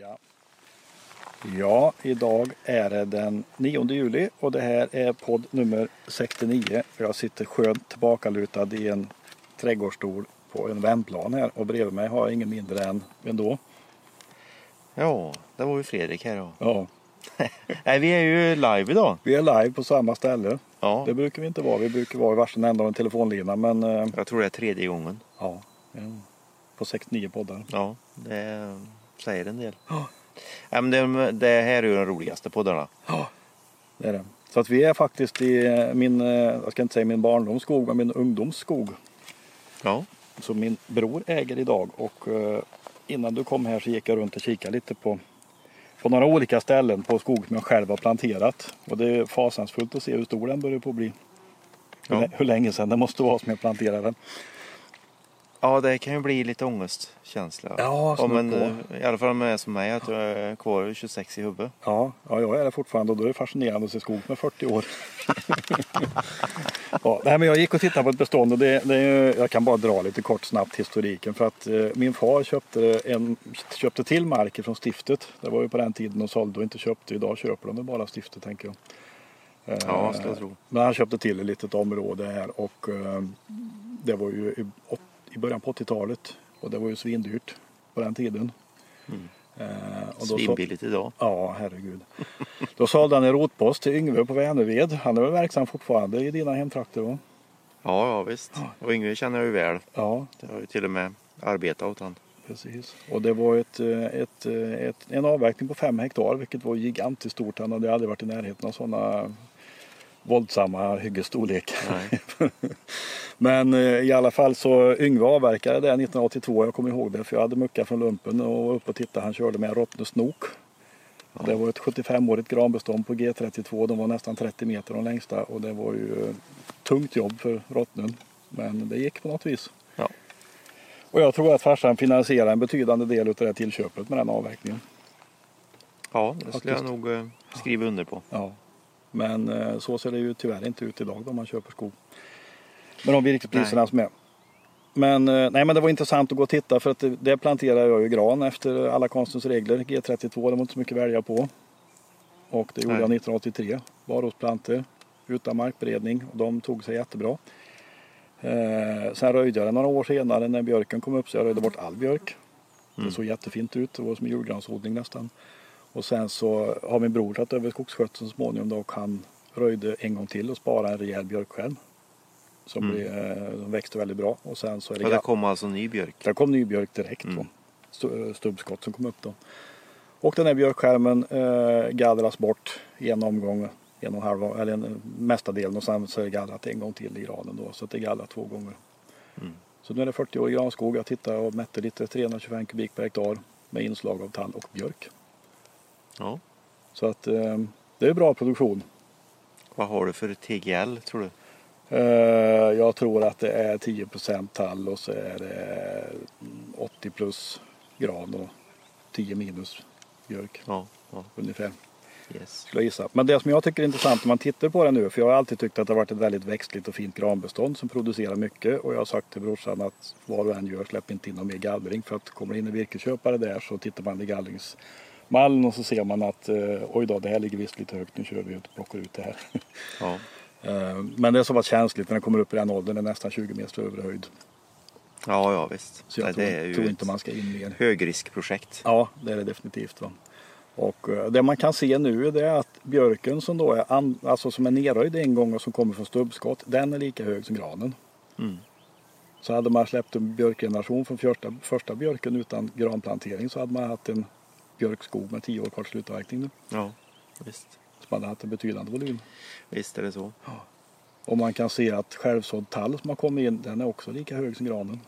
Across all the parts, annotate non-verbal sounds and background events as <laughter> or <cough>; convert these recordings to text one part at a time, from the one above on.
Ja. ja, idag är det den 9 juli och det här är podd nummer 69. Jag sitter skönt tillbakalutad i en trädgårdsstol på en vändplan här och bredvid mig har jag ingen mindre än, vem då? Ja, det var ju Fredrik här då. Ja, <laughs> Nej, vi är ju live idag. vi är live på samma ställe. Ja, Det brukar vi inte vara. Vi brukar vara i varsin ända av en telefonlina men eh, jag tror det är tredje gången. ja, på 69 poddar. Ja, det säger en del. Ja. Ja, men det, det här är ju de roligaste poddarna. Ja, det är det. Så att vi är faktiskt i eh, min, eh, jag ska inte säga min barndomsskog, men min ungdomsskog. Ja, Som min bror äger idag. Och eh, innan du kom här så gick jag runt och kikade lite på, på några olika ställen på skog som jag själv har planterat. Och det är fasansfullt att se hur stor den börjar på att bli. Hur, Ja. hur länge sedan det måste vara som jag planterade den. Ja det kan ju bli lite ångestkänsla. Ja, om en, eh, I alla fall om man är som mig, att jag är kvar vid 26 i huvudet. Ja, ja, jag är det fortfarande och då är det fascinerande att se skog med 40 år. <laughs> ja, nej, men jag gick och tittade på ett bestånd och det, det är, jag kan bara dra lite kort snabbt historiken. För att eh, min far köpte, en, köpte till marker från stiftet. Det var ju på den tiden de sålde och inte köpte. Idag köper de bara stiftet tänker jag. Eh, Ja, skulle jag tro. Men han köpte till ett litet område här och eh, det var ju i, början på 80-talet. Och det var ju svindyrt på den tiden. Eh, då så- Svinbilligt idag. Ja, herregud. Då sålde han en rotpost till Yngve på Vänerved. Han är väl verksam fortfarande i dina hemtrakter? Va? Ja, ja visst. Och Yngve känner jag ju väl. Ja, Det har ju till och med arbetat åt han. precis. Och det var ett, eh, ett, eh, ett, en avverkning på fem hektar, vilket var gigantiskt stort. Han hade aldrig varit i närheten av sådana våldsamma hyggesstorlekar. Nej. <laughs> Men eh, i alla fall så Yngve avverkade det 1982. Jag kommer ihåg det för jag hade muckat från lumpen och var uppe och tittade. Han körde med Rottne snok. Det var ett 75-årigt granbestånd på G32. De var nästan 30 meter de längsta och det var ju eh, tungt jobb för Rottnen. Men det gick på något vis. Ja. Och jag tror att farsan finansierar en betydande del av det här tillköpet med den avverkningen. ja, det skulle jag Faktiskt. nog eh, skriva under på. Ja. Men eh, så ser det ju tyvärr inte ut idag då man köper skog. Med de virkespriserna som är. Men, eh, nej, men det var intressant att gå och titta för att det, det planterar jag ju gran efter alla konstens regler. G32, det var inte så mycket att välja på. Och det gjorde Nej. jag 1983. Barrotsplantor utan markberedning och de tog sig jättebra. Eh, sen röjde jag det några år senare när björken kom upp så jag röjde bort all björk. Det såg jättefint ut, det var som en julgransodling nästan. Och sen så har min bror tagit över skogsskötseln så småningom då, och han röjde en gång till och sparade en rejäl björkskärm. Som, blev, eh, som växte väldigt bra. Och sen så är det Och det kom alltså ny björk. där kom ny björk direkt. Mm. Då. Eh, Stubbskott som kom upp då. Och den här björkskärmen eh, gallras bort i en omgång. En och en halv, eller en, mesta delen och sen så är det gallrat en gång till i granen då. Så det är gallrat två gånger. Mm. Så nu är det 40 år granskog. Jag tittade och mätte lite 325 kubik per hektar med inslag av tall och björk. Ja. Så att eh, det är bra produktion. Vad har du för TGL tror du? Eh, jag tror att det är 10 tall och så är det mm, 80 plus gran och 10 minus björk Ja, ja. ungefär. Yes. Skulle jag gissa. Men det som jag tycker är intressant om man tittar på det nu, för jag har alltid tyckt att det har varit ett väldigt växtligt och fint granbestånd som producerar mycket och jag har sagt till brorsan att vad du än gör släpp inte in någon mer gallring för att kommer det in en virkesköpare där så tittar man i gallringsmallen och så ser man att eh, oj då, det här ligger visst lite högt, nu kör vi ut och plockar ut det här. <laughs> Ja. Eh, Men det är så pass känsligt när den kommer upp i den åldern, det är nästan 20 meter över höjd. ja, ja visst. Så jag Nej, tror, det är ju tror inte man ska in mer. högriskprojekt. Ja, det är det definitivt. Va? Och eh, det man kan se nu det är att björken som då är, an, alltså som är nerröjd en gång och som kommer från stubbskott, den är lika hög som granen. Mm. Så hade man släppt en björkgeneration från första, första björken utan granplantering så hade man haft en björkskog med 10 år kvar slutavverkning nu. Ja, visst. Så man hade haft en betydande volym. Visst är det så. Och man kan se att självsådd tall som har kommit in, den är också lika hög som granen.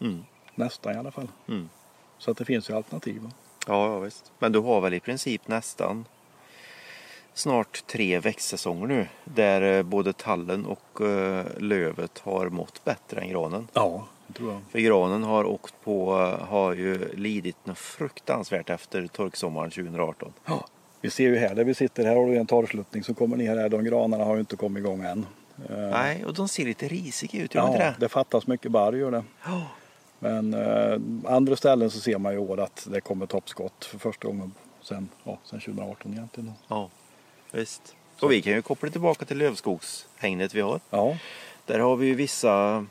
Mm. Nästan i alla fall. Mm. Så att det finns ju alternativ. Ja, ja, visst. Men du har väl i princip nästan snart tre växtsäsonger nu där eh, både tallen och eh, lövet har mått bättre än granen. Ja, tror jag. För granen har åkt på, har ju lidit något fruktansvärt efter torksommaren 2018. Ja, vi ser ju här där vi sitter, här har du en torrsluttning som kommer ner här. De granarna har ju inte kommit igång än. Eh, Nej, och de ser lite risiga ut, gör de inte ja, det? det fattas mycket barr gör det. Ja. Men eh, andra ställen så ser man ju i år att det kommer toppskott för första gången sen, ja, sen 2018 egentligen. Ja, visst. Och vi kan ju koppla tillbaka till lövskogshägnet vi har. Ja, Där har vi ju vissa,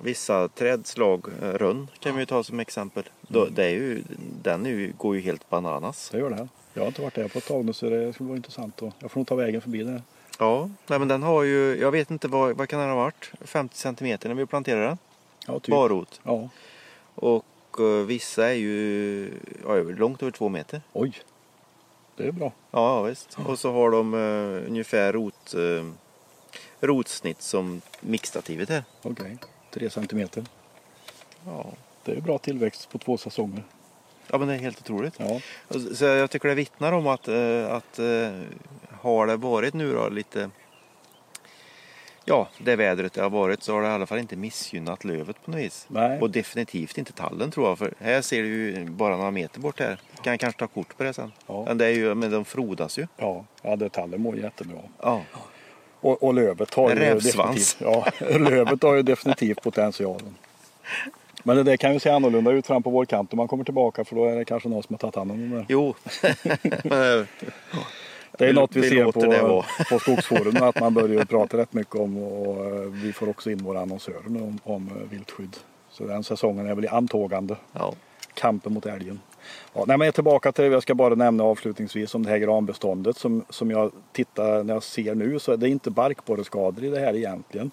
vissa trädslag, eh, rönn kan vi ju ta som exempel. Då, det är ju, den är ju, går ju helt bananas. det gör det. Jag har inte varit där på ett tag nu så det skulle vara intressant. Och jag får nog ta vägen förbi där. Ja, nej men den har ju, jag vet inte vad, vad kan den ha varit? 50 centimeter när vi planterade den. Ja, typ. Barrot. Ja, Och eh, vissa är ju ja, långt över två meter. oj. Det är bra. Ja, ja visst. Och så har de eh, ungefär rot, eh, rotsnitt som mixstativet är. Okej. Tre centimeter. Ja. Det är bra tillväxt på två säsonger. ja, men det är helt otroligt. Ja, Så jag tycker det vittnar om att, eh, att eh, har det varit nu då lite Ja, det vädret det har varit så har det i alla fall inte missgynnat lövet på något vis. Nej. Och definitivt inte tallen tror jag. För här ser du ju bara några meter bort här. Kan jag kanske ta kort på det sen. Ja. Men det är ju, men de frodas ju. ja, ja det tallen mår jättebra. Ja. Och, och lövet har ju definitivt, ja, <laughs> lövet har ju definitivt potentialen. Men det där kan ju se annorlunda ut fram på vårkanten om man kommer tillbaka för då är det kanske någon som har tagit hand om det. Jo. <laughs> Eh, Det är något vi, vi ser på, vara. på Skogsforum att man börjar prata rätt mycket om och eh, vi får också in våra annonsörer om, om eh, viltskydd. Så den säsongen är väl i antågande. ja. Kampen mot älgen. Ja, nej, men jag är tillbaka till, jag ska bara nämna avslutningsvis om det här granbeståndet som, som jag tittar när jag ser nu så är det inte barkborreskador i det här egentligen.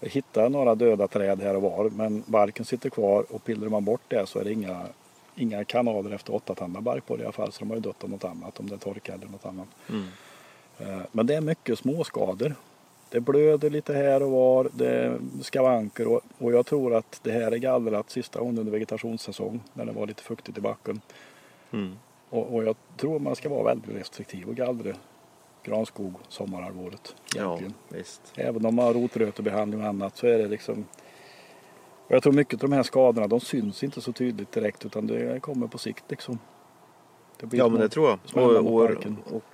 Jag hittar några döda träd här och var men barken sitter kvar och pillar man bort det så är det inga, inga kanaler efter åttatandad barkborre i alla fall så de har ju dött av något annat om det är torka eller något annat. Mm. Eh, Men det är mycket småskador. Det blöder lite här och var, det är skavanker och, och jag tror att det här är gallrat sista gången under vegetationssäsong när det var lite fuktigt i backen. Mm. Och, och jag tror man ska vara väldigt restriktiv och gallra granskog sommarhalvåret. ja, Egentligen. visst. Även om man har rotrötebehandling och annat så är det liksom och jag tror mycket av de här skadorna de syns inte så tydligt direkt utan det kommer på sikt liksom. Det Ja, men det tror jag. Och, och,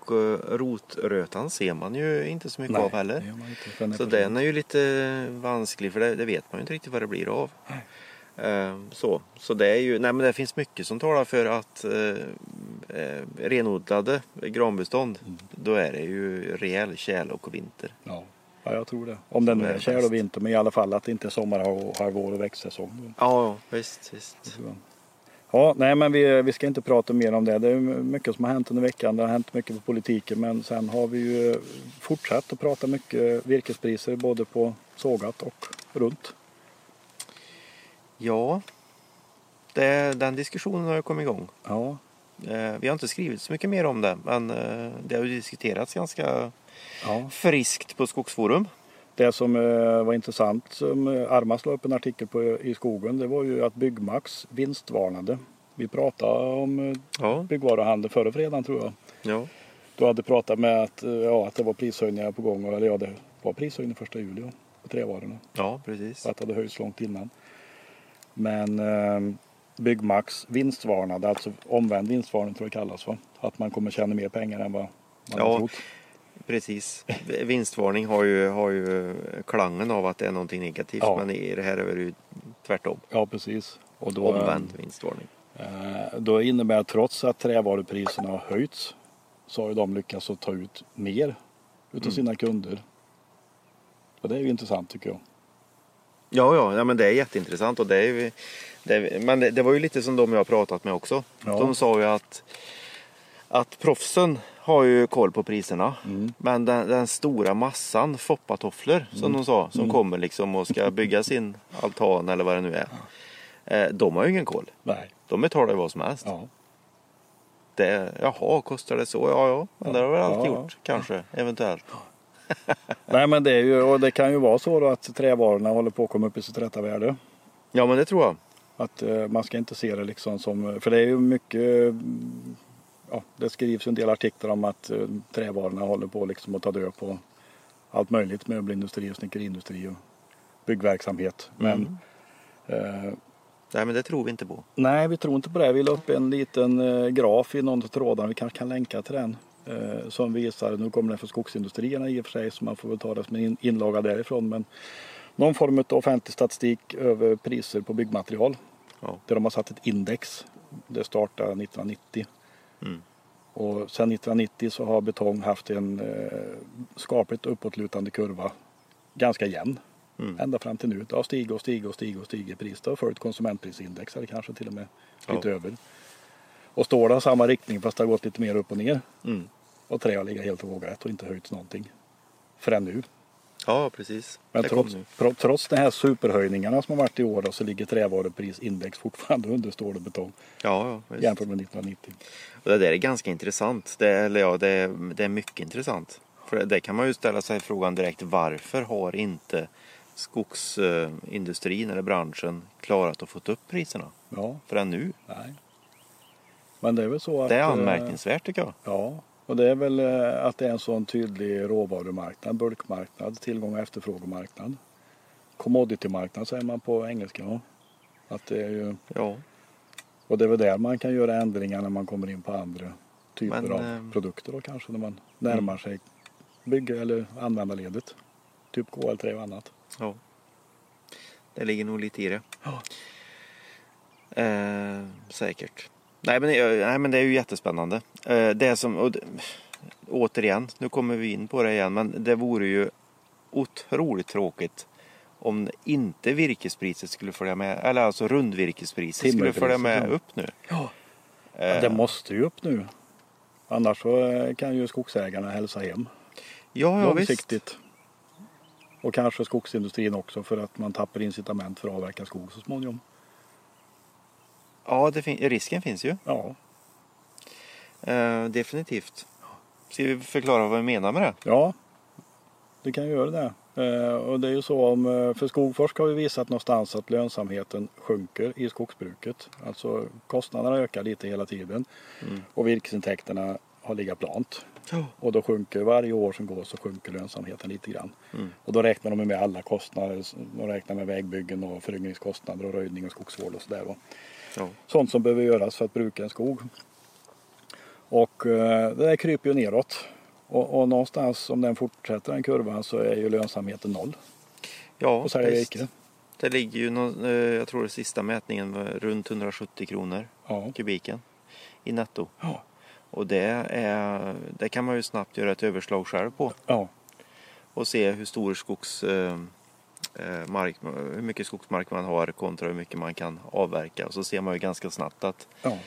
och, eh, rotrötan ser man ju inte så mycket Nej, av heller. det inte. Så den är ju lite vansklig för det, det vet man ju inte riktigt vad det blir av. Eh, Så, så det är ju, nej men det finns mycket som talar för att eh, eh, renodlade granbestånd, Mm. då är det ju rejäl tjäle och vinter. Ja. ja, jag tror det. Om den Som nu är tjäl och vinter, men i alla fall att det inte är sommarhalvår och växtsäsong. Ja, visst, visst. Ja, nej men vi, vi ska inte prata mer om det. Det är mycket som har hänt under veckan. Det har hänt mycket på politiken men sen har vi ju fortsatt att prata mycket virkespriser både på sågat och runt. Ja, det, den diskussionen har ju kommit igång. Ja, Eh, Vi har inte skrivit så mycket mer om det, men eh, det har ju diskuterats ganska ja. friskt på Skogsforum. Det som eh, var intressant som eh, Armas la upp en artikel på i skogen det var ju att Byggmax vinstvarnade. Vi pratade om eh, Ja, byggvaruhandel förra fredagen tror jag. ja. Du hade pratat med att, ja, att det var prishöjningar på gång. Eller ja, det var prishöjning första juli på trävarorna. ja precis. Att det hade höjts långt innan. Men eh, Byggmax vinstvarnade, alltså omvänd vinstvarning tror jag det kallas va? Att man kommer tjäna mer pengar än vad man Ja. har trott. Precis. Vinstvarning har ju, har ju klangen av att det är någonting negativt, Ja. men i det här är det ju tvärtom. Ja precis. Och då, Omvänd vinstvarning. Eh, då innebär trots att trävarupriserna har höjts så har de lyckats att ta ut mer utav Mm. sina kunder. Och det är ju intressant tycker jag. Ja, ja, ja men det är jätteintressant. Och det är ju, det är, men det, det var ju lite som de jag har pratat med också. Ja. De sa ju att, att proffsen har ju koll på priserna. Mm. Men den, den stora massan foppatofflor som de sa, som Mm. kommer liksom och ska bygga sin altan eller vad det nu är. Eh, de har ju ingen koll. Nej. De betalar ju vad som helst. Ja. Det, jaha, kostar det så? Ja, ja. Men det har väl alltid Ja, ja. gjort. Kanske, eventuellt. Nej men det, är ju, och det kan ju vara så då att trävarorna håller på att komma upp i sitt rätta värde. Ja, men det tror jag. Att eh, man ska inte se det liksom som, för det är ju mycket, mm, ja, det skrivs en del artiklar om att eh, trävarorna håller på liksom att ta död på allt möjligt, möbelindustri och snickeriindustri och byggverksamhet. Men eh, Nej, men det tror vi inte på. nej, vi tror inte på det. Vi la upp en liten eh, graf i någon av trådarna, vi kanske kan länka till den. Eh, som visar, nu kommer den för skogsindustrierna i och för sig så man får väl ta det som en in- inlaga därifrån. Men någon form av offentlig statistik över priser på byggmaterial. Ja. Där de har satt ett index. Det startade 1990. Mm. Och sedan 1990 så har betong haft en eh, skapligt uppåtlutande kurva. Ganska jämn. Mm. Ända fram till nu. Det har stigit och stigit och stigit och stigit pris. Det har följt konsumentprisindex eller kanske till och med Ja. lite över. Och det i samma riktning fast det har gått lite mer upp och ner. Mm. Och trä har legat helt vågrätt och inte höjts någonting. Förrän nu. Ja, precis. Men trots, trots de här superhöjningarna som har varit i år då, så ligger trävaruprisindex fortfarande <laughs> under stål och betong Ja, ja jämfört med 1990. Och det där är ganska intressant. Det, eller ja, det, är- det är mycket intressant. För det kan man ju ställa sig frågan direkt. Varför har inte skogsindustrin eller branschen klarat att få upp priserna Ja, förrän nu? nej. Men det är väl så att... Det är eh, anmärkningsvärt tycker jag. Ja, och det är väl eh, att det är en sån tydlig råvarumarknad, bulkmarknad, tillgång och efterfrågemarknad. Commodity-marknad säger man på engelska. Ja. Att det är ju, Ja, och det är väl där man kan göra ändringar när man kommer in på andra typer Men, av eh, produkter då kanske när man närmar sig bygge eller användarledet. Typ KL3 och annat. ja. Det ligger nog lite i det. Ja. Eh, säkert. Nej men, det- nej men det är ju jättespännande. Eh, det som, och återigen, nu kommer vi in på det igen, men det vore ju otroligt tråkigt om inte virkespriset skulle följa med, eller alltså rundvirkespriset skulle följa med ja. upp nu. Ja. Eh, Det måste ju upp nu. Annars så eh, kan ju skogsägarna hälsa hem. ja, ja, visst. långsiktigt. Och kanske skogsindustrin också för att man tappar incitament för att avverka skog så småningom. Ja, fin- risken finns ju. Ja, Eh, definitivt. Ska vi förklara vad vi menar med det? ja det kan ju göra det. Eh, och det är ju så om, eh, för Skogforsk har vi visat någonstans att lönsamheten sjunker i skogsbruket. Alltså kostnaderna ökar lite hela tiden Mm. och virkesintäkterna har legat plant. Ja. Och då sjunker varje år som går så sjunker lönsamheten lite grann. Mm. Och då räknar de med alla kostnader. De räknar med vägbyggen och föryngringskostnader och röjning och skogsvård och sådär. Ja. sånt som behöver göras för att bruka en skog. Och eh, det där kryper ju neråt. Och, och någonstans om den fortsätter den kurvan så är ju lönsamheten noll Ja, på sälja visst. virke. Det ligger ju, någon, eh, jag tror det sista mätningen var runt 170 kronor Ja. kubiken i netto. Ja. Och det, är, det kan man ju snabbt göra ett överslag själv på Ja. och se hur stor skogs, eh, eh, mark, hur mycket skogsmark man har kontra hur mycket man kan avverka. Och så ser man ju ganska snabbt att, ja.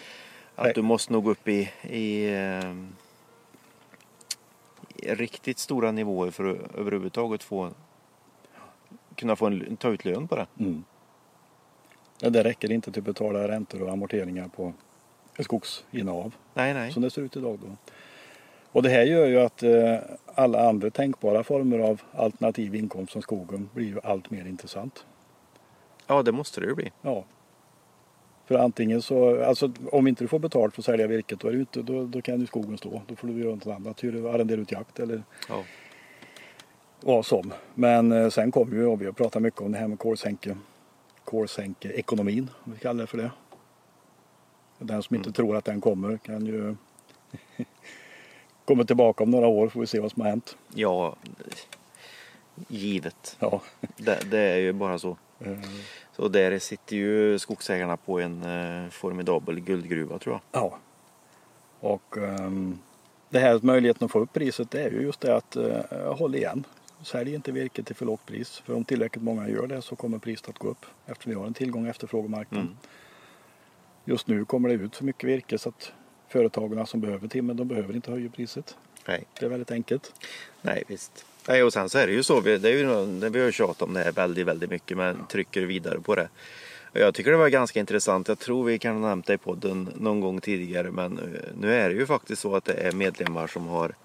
att du måste nog upp i, i, eh, i riktigt stora nivåer för att överhuvudtaget få kunna få en, ta ut lön på det. Mm. Ja, Det räcker inte till att betala räntor och amorteringar på skogsinnehav Nej, nej. som det ser ut idag. Då. Och det här gör ju att eh, alla andra tänkbara former av alternativ inkomst som skogen blir ju allt mer intressant. Ja, det måste det ju bli. Ja. För antingen så, alltså om inte du får betalt för att sälja virket då, är ju inte, då, då kan ju skogen stå. Då får du göra något annat, arrendera ut jakt eller Ja. vad som. Men eh, sen kommer ju, och vi har pratat mycket om det här med kolsänke, kolsänke-ekonomin, om vi kallar det för det. Den som inte tror att den kommer kan ju <laughs> komma tillbaka om några år får vi se vad som har hänt. Ja, givet. Ja. Det, det är ju bara så. Eh, Så där sitter ju skogsägarna på en eh, formidabel guldgruva tror jag. Ja. Och ehm, det här möjligheten att få upp priset det är ju just det att uh, håll igen. Sälj inte virket till för lågt pris. För om tillräckligt många gör det så kommer priset att gå upp. Eftersom vi har en tillgång och efterfrågemarknad. Mm. Just nu kommer det ut för mycket virke så att företagen som behöver timmer de behöver inte höja priset. Nej, Det är väldigt enkelt. nej visst. Nej, och sen så är det ju så, det är ju, vi har ju tjatat om det här väldigt, väldigt mycket men trycker vidare på det. Jag tycker det var ganska intressant. Jag tror vi kan ha nämnt det i podden någon gång tidigare men eh, nu är det ju faktiskt så att det är medlemmar som har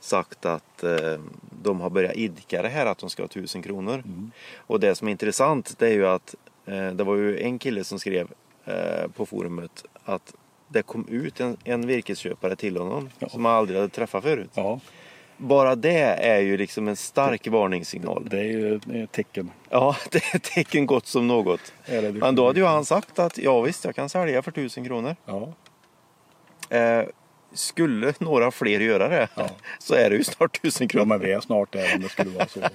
sagt att eh, de har börjat idka det här att de ska ha tusen kronor. Och det som är intressant det är ju att eh, det var ju en kille som skrev på forumet att det kom ut en, en virkesköpare till honom Ja. som han aldrig hade träffat förut. Ja, Bara det är ju liksom en stark varningssignal. det är ju ett tecken. Ja, <laughs> det är ett tecken gott som något. Men då hade ju han sagt att ja visst, jag kan sälja för tusen kronor. Ja, Eh, skulle några fler göra det Ja. <laughs> så är det ju snart tusen ja kronor. men vi är snart där om det skulle vara så. <laughs>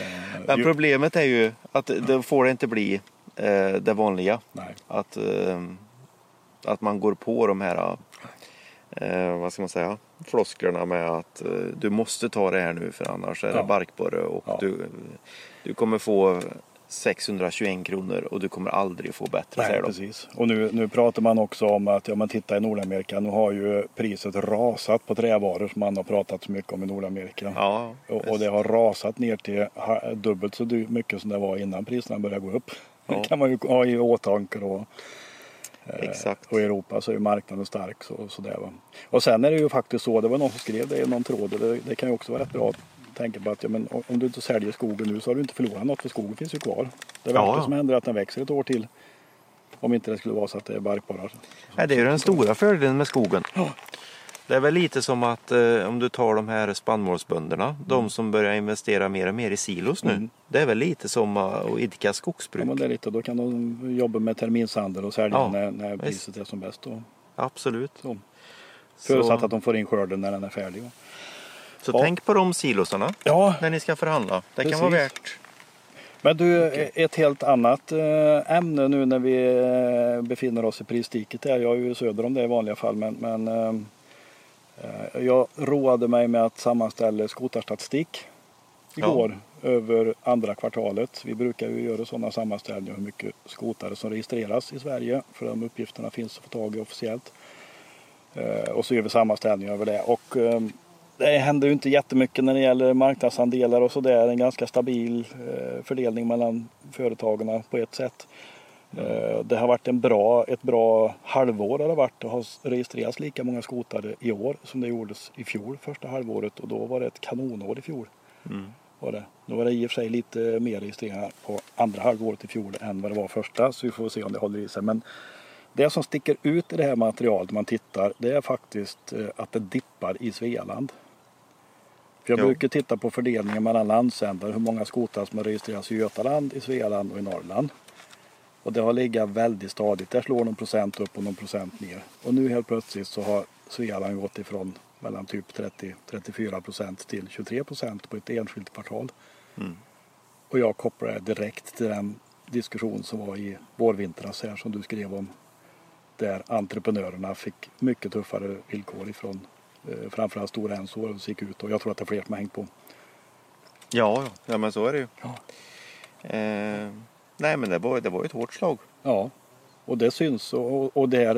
Eh, Men problemet är ju att det får det inte bli eh, det vanliga. Nej. Att, eh, att man går på de här eh, vad ska man säga, flosklerna med att eh, du måste ta det här nu för annars är det Ja. barkborre och Ja. du, du kommer få 621 kronor och du kommer aldrig få bättre Nej, precis. Och nu, nu pratar man också om att, ja men titta i Nordamerika, nu har ju priset rasat på trävaror som man har pratat så mycket om i Nordamerika. Ja, Och, och det har rasat ner till dubbelt så mycket som det var innan priserna började gå upp. Ja. Det <laughs> kan man ju ha i åtanke då. Eh, exakt. Och i Europa så är ju marknaden stark. Så, så där, va. Och sen är det ju faktiskt så, det var någon som skrev det i någon tråd, det, det kan ju också vara rätt bra att tänka på att ja, men, om du inte säljer skogen nu så har du inte förlorat något för skogen finns ju kvar. Det värsta ja. som händer är att den växer ett år till. Om inte det skulle vara så att det är barkborrar. Nej, det är ju den stora fördelen med skogen. Ja. Det är väl lite som att eh, om du tar de här spannmålsbönderna, de Mm. som börjar investera mer och mer i silos nu. Mm. Det är väl lite som eh, att idka Ja, skogsbruk. men det är lite, då kan de jobba med terminshandel och sälja Ja, när, när priset är som bäst. Då. Absolut. Så. Förutsatt att de får in skörden när den är färdig. så Ja. tänk på de silosarna Ja, när ni ska förhandla. Det kan Precis. vara värt. Men du, Okej. ett helt annat eh, ämne nu när vi eh, befinner oss i prisdiket. Där. Jag är ju söder om det i vanliga fall. Men, men eh, eh, jag roade mig med att sammanställa skotarstatistik igår över andra kvartalet. Vi brukar ju göra sådana sammanställningar hur mycket skotare som registreras i Sverige. För de uppgifterna finns att få tag i officiellt. Eh, och så gör vi sammanställningar över det. Och, eh, det händer ju inte jättemycket när det gäller marknadsandelar och sådär. En ganska stabil eh, fördelning mellan företagen på ett sätt. Eh, det har varit en bra, ett bra halvår har det varit. Det har registrerats lika många skotare i år som det gjordes i fjol första halvåret och då var det ett kanonår i fjol. Mm. Var det. Då var det i och för sig lite mer registreringar på andra halvåret i fjol än vad det var första så vi får se om det håller i sig. Men det som sticker ut i det här materialet man tittar det är faktiskt eh, att det dippar i Svealand. För jag Ja. brukar titta på fördelningen mellan landsändar, hur många skotrar som har registrerats i Götaland, i Svealand och i Norrland. Och det har legat väldigt stadigt. Där slår någon procent upp och någon procent ner. Och nu helt plötsligt så har Svealand gått ifrån mellan typ 30-34 procent till 23 procent på ett enskilt kvartal. Mm. Och jag kopplar det direkt till den diskussion som var i vårvintras här som du skrev om. Där entreprenörerna fick mycket tuffare villkor ifrån eh, framförallt Stora Enso och gick ut och jag tror att det är fler som har hängt på. Ja, ja. men så är det ju. Ja. Eh, nej, men det var, det var ett hårt slag. Ja, och det syns. Och, och det, är,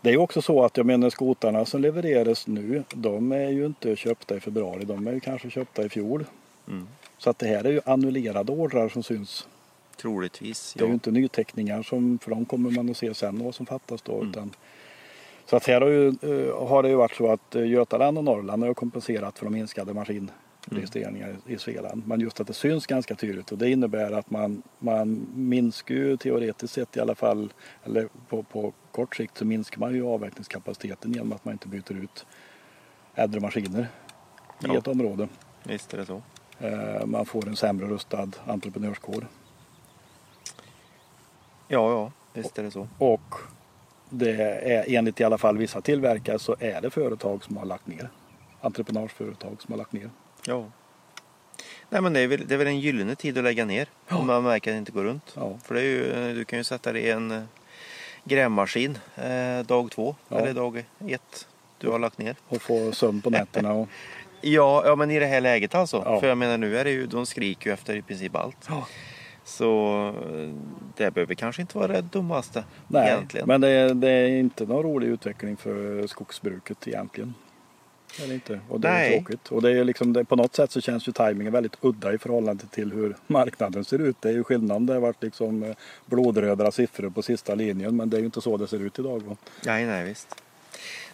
det är ju också så att jag menar skotarna som levereras nu, de är ju inte köpta i februari. De är ju kanske köpta i fjol. Mm. Så att det här är ju annullerade ordrar som syns. Troligtvis. Det är ju Ja. inte nyteckningar som, för de kommer man att se sen vad som fattas då. Mm. Utan, så att här har, ju, eh, har det ju varit så att eh, Götaland och Norrland har kompenserat för de minskade maskinregistreringar i Svealand. Men just att det syns ganska tydligt och det innebär att man, man minskar ju teoretiskt sett i alla fall, eller på, på kort sikt så minskar man ju avverkningskapaciteten genom att man inte byter ut äldre maskiner i Ja. ett område. Visst är det så. Eh, Man får en sämre rustad entreprenörskår. Ja, ja. Visst är det så. Och det är enligt i alla fall vissa tillverkare så är det företag som har lagt ner. Entreprenörsföretag som har lagt ner. Ja. Nej, men det är, väl, det är väl en gyllene tid att lägga ner. Ja. Om man märker att det inte går runt. Ja. För det är ju, du kan ju sätta det i en eh, grävmaskin eh, dag två Ja. eller dag ett. Du har lagt ner. Och få sömn på nätterna. Och, <laughs> Ja, ja men i det här läget alltså. För jag menar nu är det ju, de skriker ju efter i princip allt. Så eh, det behöver kanske inte vara det dummaste nej, egentligen. men det är, det är inte någon rolig utveckling för skogsbruket egentligen. Är det inte. Och det är Nej. tråkigt. Och det är liksom, det, på något sätt så känns ju tajmingen väldigt udda i förhållande till hur marknaden ser ut. Det är ju skillnad. Det har varit liksom eh, blodröda siffror på sista linjen. Men det är ju inte så det ser ut idag. Va? Nej, nej visst.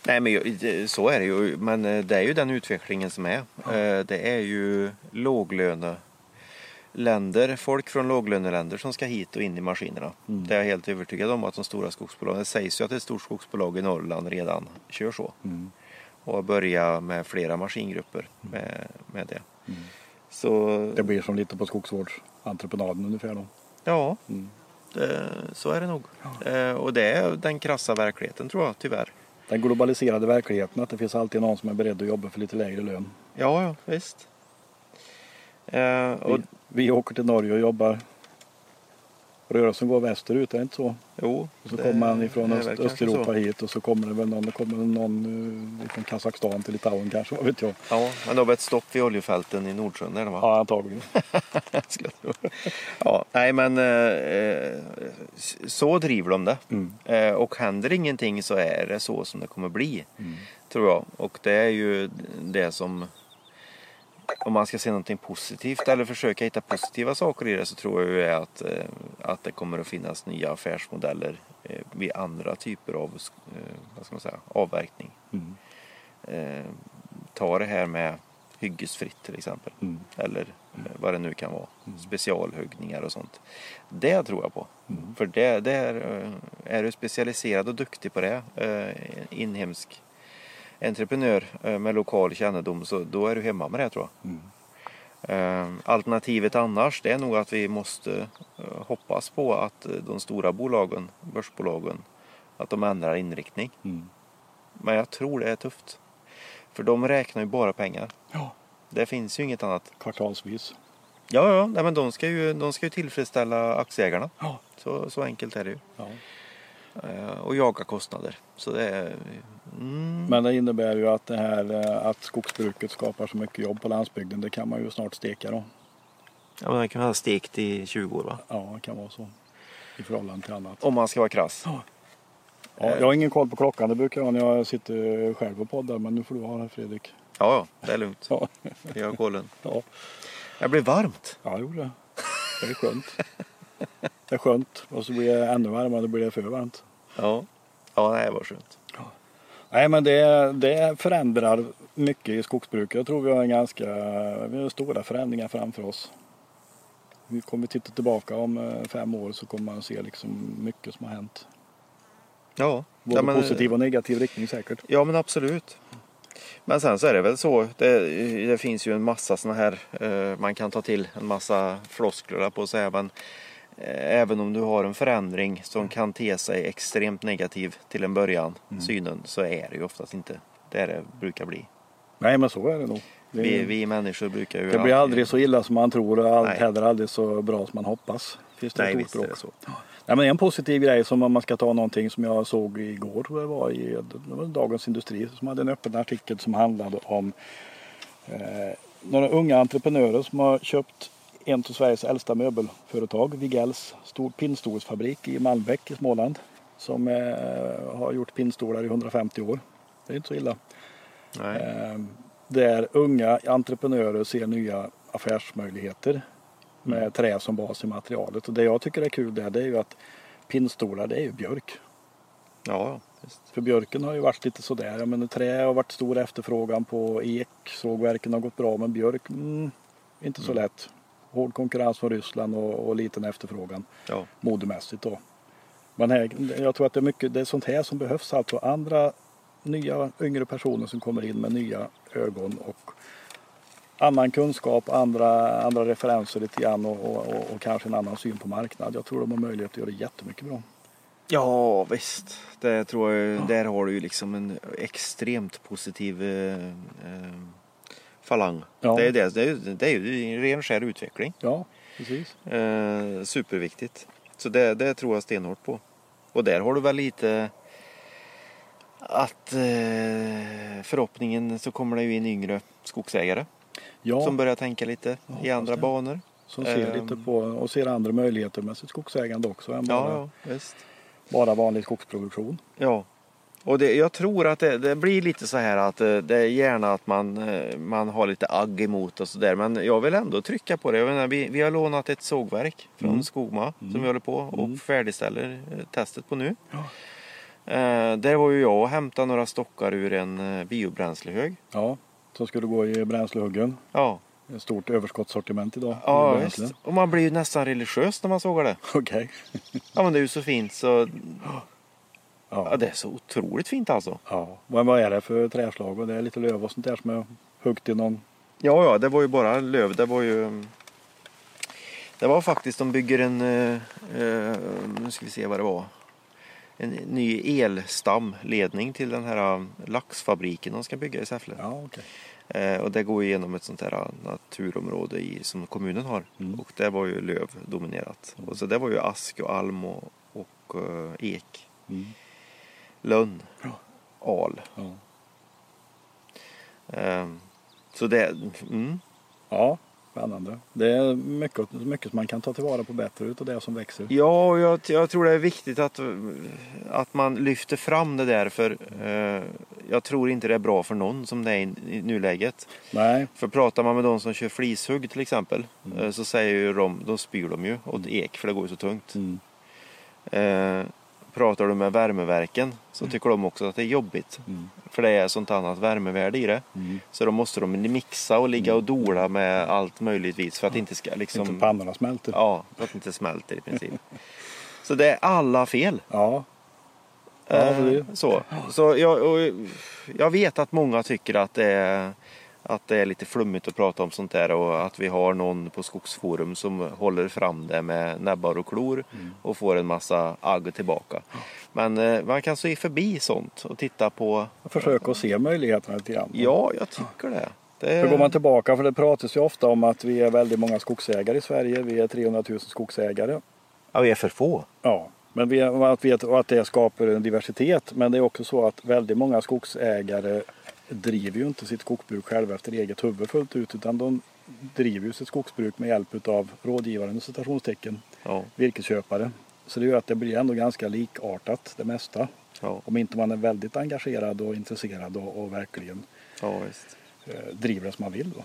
Nej men så är det ju. Men eh, det är ju den utvecklingen som är. Eh, Det är ju låglöneländer, folk från låglöneländer som ska hit och in i maskinerna. Mm. Det är jag helt övertygad om att de stora skogsbolagen, det sägs ju att ett stort skogsbolag i Norrland redan kör så. Mm. Och börjar med flera maskingrupper med, med det. Mm. Så Det blir som lite på skogsvårdsentreprenaden ungefär då. ja, Mm. det, så är det nog. Eh, Och det är den krassa verkligheten tror jag tyvärr. Den globaliserade verkligheten att det finns alltid någon som är beredd att jobba för lite lägre lön. Ja, ja visst. Eh, och Vi, vi åker till Norge och jobbar rörelsen går västerut, är det inte så? Jo, Och så det kommer man ifrån Öst, Östeuropa så. hit och så kommer det väl någon, det kommer någon eh, från Kazakstan till Litauen kanske, <laughs> vad vet jag. Ja, men det har ett stopp vid oljefälten i Nordsjön där va? Ja, antagligen. <laughs> Ja, nej men eh, så driver de det. Mm. Eh, och händer ingenting så är det så som det kommer bli. Mm. Tror jag. Och det är ju det som om man ska se någonting positivt eller försöka hitta positiva saker i det så tror jag ju är att, eh, att det kommer att finnas nya affärsmodeller eh, vid andra typer av eh, vad ska man säga, avverkning. Mm. Ta det här med hyggesfritt till exempel. Mm. Eller eh, vad det nu kan vara. Specialhuggningar och sånt. Det tror jag på. För det, det är, är du specialiserad och duktig på det, inhemsk entreprenör eh, med lokal kännedom, så då är du hemma med det tror jag. Mm. Eh, Alternativet annars, det är nog att vi måste eh, hoppas på att de stora bolagen, börsbolagen, att de ändrar inriktning. Mm. Men jag tror det är tufft. För de räknar ju bara pengar. Ja, Det finns ju inget annat. kvartalsvis. Ja, ja, nej, men de ska, ju, de ska ju tillfredsställa aktieägarna. Ja. Så, så enkelt är det ju. Ja. Och jaga kostnader. Så det är... Mm, Men det innebär ju att det här eh, att skogsbruket skapar så mycket jobb på landsbygden, det kan man ju snart steka då. ja, men det kan man ha stekt i 20 år va? Ja, det kan vara så. I förhållande till annat. Om man ska vara krass. Ja, jag har ingen koll på klockan, det brukar jag ha när jag sitter själv och poddar, men nu får du ha det Fredrik. Ja, ja, det är lugnt. Ja, Jag har kollen. ja. Jag blir varmt. ja jag gjorde det. Det är skönt. Det är skönt och så blir det ännu varmare, då blir det för varmt. Ja, ja det var skönt. Nej men det, det förändrar mycket i skogsbruket. Jag tror vi har en ganska vi har stora förändringar framför oss. Vi kommer titta tillbaka om eh, fem år så kommer man se liksom mycket som har hänt. Ja, Både ja, men, positiv och negativ riktning säkert. Ja, men absolut. Men sen så är det väl så. Det, det finns ju en massa såna här. Eh, man kan ta till en massa floskler på sig. Eh, även om du har en förändring som kan te sig extremt negativ till en början, synen, så är det ju oftast inte det det brukar bli. Nej men så är det nog. Det, Vi, vi människor brukar ju... det blir aldrig så illa som man tror och allt Nej. heller aldrig så bra som man hoppas. Finns det Nej, visst är det så. Nej, men en positiv grej som om man ska ta någonting som jag såg igår tror jag var i var Dagens Industri som hade en öppen artikel som handlade om eh, några unga entreprenörer som har köpt en av Sveriges äldsta möbelföretag, Wigells stor pinnstolsfabrik i Malmbäck i Småland som eh, har gjort pinnstolar i 150 år. Det är inte så illa. Eh, där unga entreprenörer ser nya affärsmöjligheter med trä som bas i materialet. Och det jag tycker är kul där det är ju att pinnstolar det är ju björk. Ja, visst. För björken har ju varit lite sådär. Jag menar, trä har varit stor efterfrågan på ek. Sågverken har gått bra men björk, mm, inte så lätt. Hård konkurrens från Ryssland och, och liten efterfrågan Ja. modemässigt då. Men här, jag tror att det är mycket det är sånt här som behövs. Alltså andra nya yngre personer som kommer in med nya ögon och annan kunskap, andra, andra referenser lite grann och, och, och, och kanske en annan syn på marknad. Jag tror de har möjlighet att göra det jättemycket bra. Ja visst, det tror jag, där har du ju liksom en extremt positiv eh, eh, falang. Ja. Det, är det, det, är, det är ju en ren skär utveckling. Ja, precis. Eh, superviktigt. Så det, det tror jag stenhårt på. Och där har du väl lite att eh, förhoppningen så kommer det ju in yngre skogsägare Ja, som börjar tänka lite i andra det- banor. som ser ehm. lite på och ser andra möjligheter med sitt skogsägande också än bara, Ja, bara vanlig skogsproduktion. Ja, och det, jag tror att det, det blir lite så här att eh, det är gärna att man, eh, man har lite agg emot och sådär. Men jag vill ändå trycka på det. Jag menar, vi, vi har lånat ett sågverk från Mm. Skogma som vi håller på och Mm. färdigställer eh, testet på nu. Ja. Eh, där var ju jag och hämtade några stockar ur en eh, biobränslehög. Ja, som skulle gå i bränslehuggen. Ja, Ett stort överskottssortiment idag. ja visst. Och man blir ju nästan religiös när man sågar det. <laughs> Okej. Ja men det är ju så fint så <gasps> ja, Ja. det är så otroligt fint alltså. ja. Men vad är det för träslag? Och det är lite löv och sånt där som är huggt i någon... Ja, ja, det var ju bara löv. Det var ju... mm, Det var faktiskt, de bygger en... eh, eh, nu ska vi se vad det var. En ny elstamledning till den här eh, laxfabriken de ska bygga i Säffle. Ja, okej. Eh, och det går ju genom ett sånt här naturområde i, som kommunen har. Mm. Och det var ju löv dominerat. Och så det var ju ask och alm och, och eh, ek. Mm. Lönn. Al. Ja. Eh, så det, mm, ja, spännande. Det är mycket, mycket som man kan ta tillvara på bättre utav det som växer. Ja, och jag, jag tror det är viktigt att, att man lyfter fram det där för eh, jag tror inte det är bra för någon som det är i, i nuläget. Nej, För pratar man med de som kör flishugg till exempel eh, så säger ju de, då spyr de ju åt ek för det går ju så tungt. Mm. Eh, pratar du med värmeverken så tycker de också att det är jobbigt. Mm. För det är sånt annat värmevärde i det. Mm. Så då måste de mixa och ligga och dola med allt möjligt vis för att det inte ska liksom... inte pannorna smälter. Ja, för att det inte smälter i princip. <laughs> Så det är alla fel. Ja. Ja, Eh, det- så så jag, jag vet att många tycker att det, är, att det är lite flummigt att prata om sånt där och att vi har någon på Skogsforum som håller fram det med näbbar och klor Mm. och får en massa agg tillbaka. Men eh, man kan se förbi sånt och titta på, Försök att se möjligheterna lite grann. ja jag tycker det. det För går man tillbaka, för det pratas ju ofta om att vi är väldigt många skogsägare i Sverige. Vi är 300 000 skogsägare. ja, vi är för få. Ja, men vi, att, vi, att det skapar en diversitet. Men det är också så att väldigt många skogsägare driver ju inte sitt skogsbruk själva efter eget huvud fullt ut. Utan de driver ju sitt skogsbruk med hjälp av rådgivare, inom citationstecken, Ja, virkesköpare. Så det gör att det blir ändå ganska likartat det mesta. ja, Om inte man är väldigt engagerad och intresserad och, och verkligen ja eh, driver det som man vill. Då.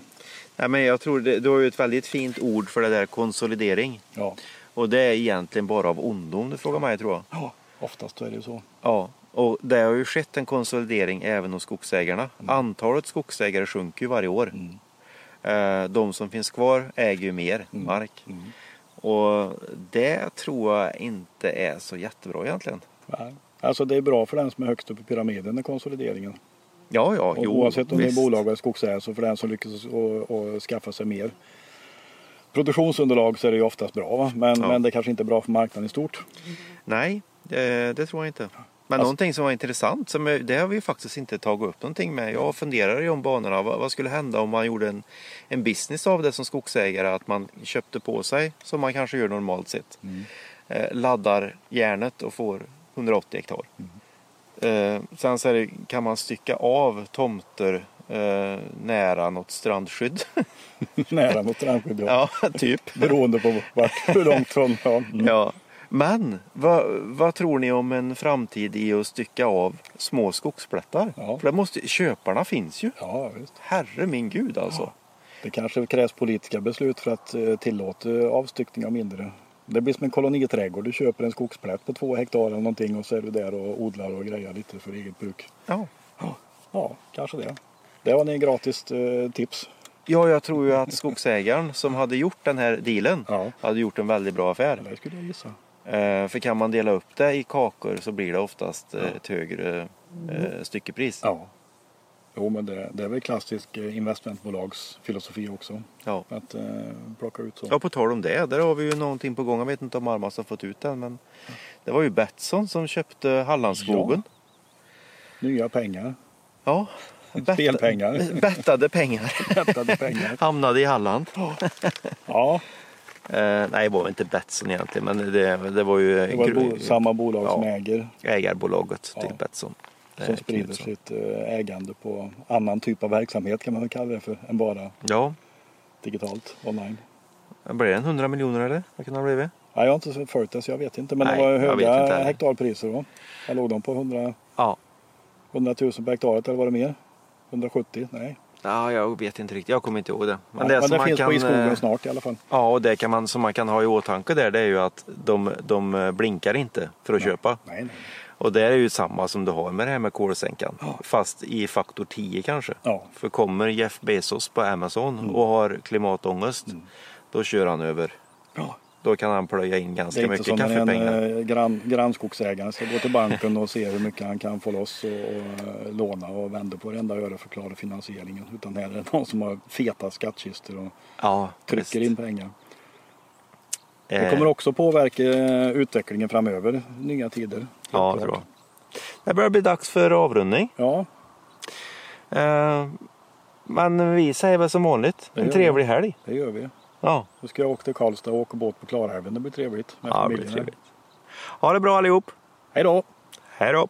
Nej, men jag tror det, du har ju ett väldigt fint ord för det där konsolidering. Ja. Och det är egentligen bara av ondo om du frågar mig tror jag. ja, oftast är det ju så. Ja, och det har ju skett en konsolidering även hos skogsägarna. Antalet skogsägare sjunker ju varje år. Mm. Eh, De som finns kvar äger ju mer mark. Mm. Och det tror jag inte är så jättebra egentligen. Nej. Alltså det är bra för den som är högst upp i pyramiden, den konsolideringen. Ja, ja, Och jo, oavsett om det visst. är bolag eller skogsägare så för den som lyckas och, och skaffa sig mer produktionsunderlag så är det ju oftast bra. Men, Ja. men det kanske inte är bra för marknaden i stort. Nej, det, det tror jag inte. Men Alltså- någonting som var intressant, som är, det har vi faktiskt inte tagit upp någonting med. Jag funderar i de banorna. Vad, vad skulle hända om man gjorde en, en business av det som skogsägare? Att man köpte på sig, som man kanske gör normalt sett. Eh, laddar järnet och får 180 hektar. Eh, sen så det, kan man stycka av tomter eh, nära något strandskydd. <laughs> Nära mot strandskydd. Ja. <laughs> ja, typ. Beroende på vart, hur långt från. Ja. Mm. Ja. Men vad, vad tror ni om en framtid i att stycka av små skogsplättar? Ja. För det måste, köparna finns ju. ja, visst. Herre min gud alltså. Det kanske krävs politiska beslut för att eh, tillåta avstyckning av mindre. Det blir som en koloniträdgård. Du köper en skogsplätt på två hektar eller någonting och så är du där och odlar och grejar lite för eget bruk. Ja. Ja, kanske det. Det var ni gratis eh, tips. ja, jag tror ju att skogsägaren som hade gjort den här dealen Ja. hade gjort en väldigt bra affär. Det skulle jag gissa. Eh, för kan man dela upp det i kakor så blir det oftast eh, ett högre eh, styckepris. Ja. Jo, men det, det är väl klassisk investmentbolagsfilosofi också. Ja. Att eh, plocka ut så. Ja, på tal om det. Där har vi ju någonting på gång. Jag vet inte om Armas har fått ut den. Men det var ju Betsson som köpte Hallandsskogen. Nya pengar. Ja. <laughs> Spelpengar. Bettade pengar. <laughs> Hämtade pengar. <laughs> Hamnade i Halland. Ja, Eh, nej, det var inte Betsson egentligen. Men det, det var ju det var bo, samma bolag som Ja. äger. ägarbolaget Ja. till Betsson. Som Eh, sprider Knutsson. sitt eh, ägande på annan typ av verksamhet kan man väl kalla det för. Än bara Ja, digitalt, online. blev det en 100 miljoner eller? Vad kan det ha blivit? Ja, jag har inte följt det så jag vet inte. Men Nej, det var höga hektarpriser då. Där låg de på 100, Ja. 100 000 per hektaret eller var det mer? 170? Nej. Ja, jag vet inte riktigt. Jag kommer inte ihåg det. Men det, men som det man finns kan, på i skogen snart i alla fall. Ja, och det kan man, som man kan ha i åtanke där det är ju att de, de eh, blinkar inte för att köpa. Nej, nej. Och det är ju samma som du har med det här med kolsänkan. Ja. Fast i faktor 10 kanske. Ja. För kommer Jeff Bezos på Amazon och har klimatångest. Då kör han över. Ja. Då kan han plöja in Det ganska är inte mycket som när kaffepengar. en eh, grann, grannskogsägare ska gå till banken och se hur mycket han kan få loss och, och eh, låna och vända på varenda öre för att klara finansieringen. Utan här är det någon som har feta skattkistor och Ja, trycker visst. in pengar. Det Eh, kommer också påverka utvecklingen framöver, nya tider. Ja, klart. det jag. Det börjar bli dags för avrundning. Ja, Men vi säger väl som vanligt Det en trevlig helg. Det gör vi. Ja, Nu ska jag åka till Karlstad och åka båt på Klarälven. Det blir trevligt med ja det blir familjen. trevligt. Ha det bra allihop. Hej då! Hej då!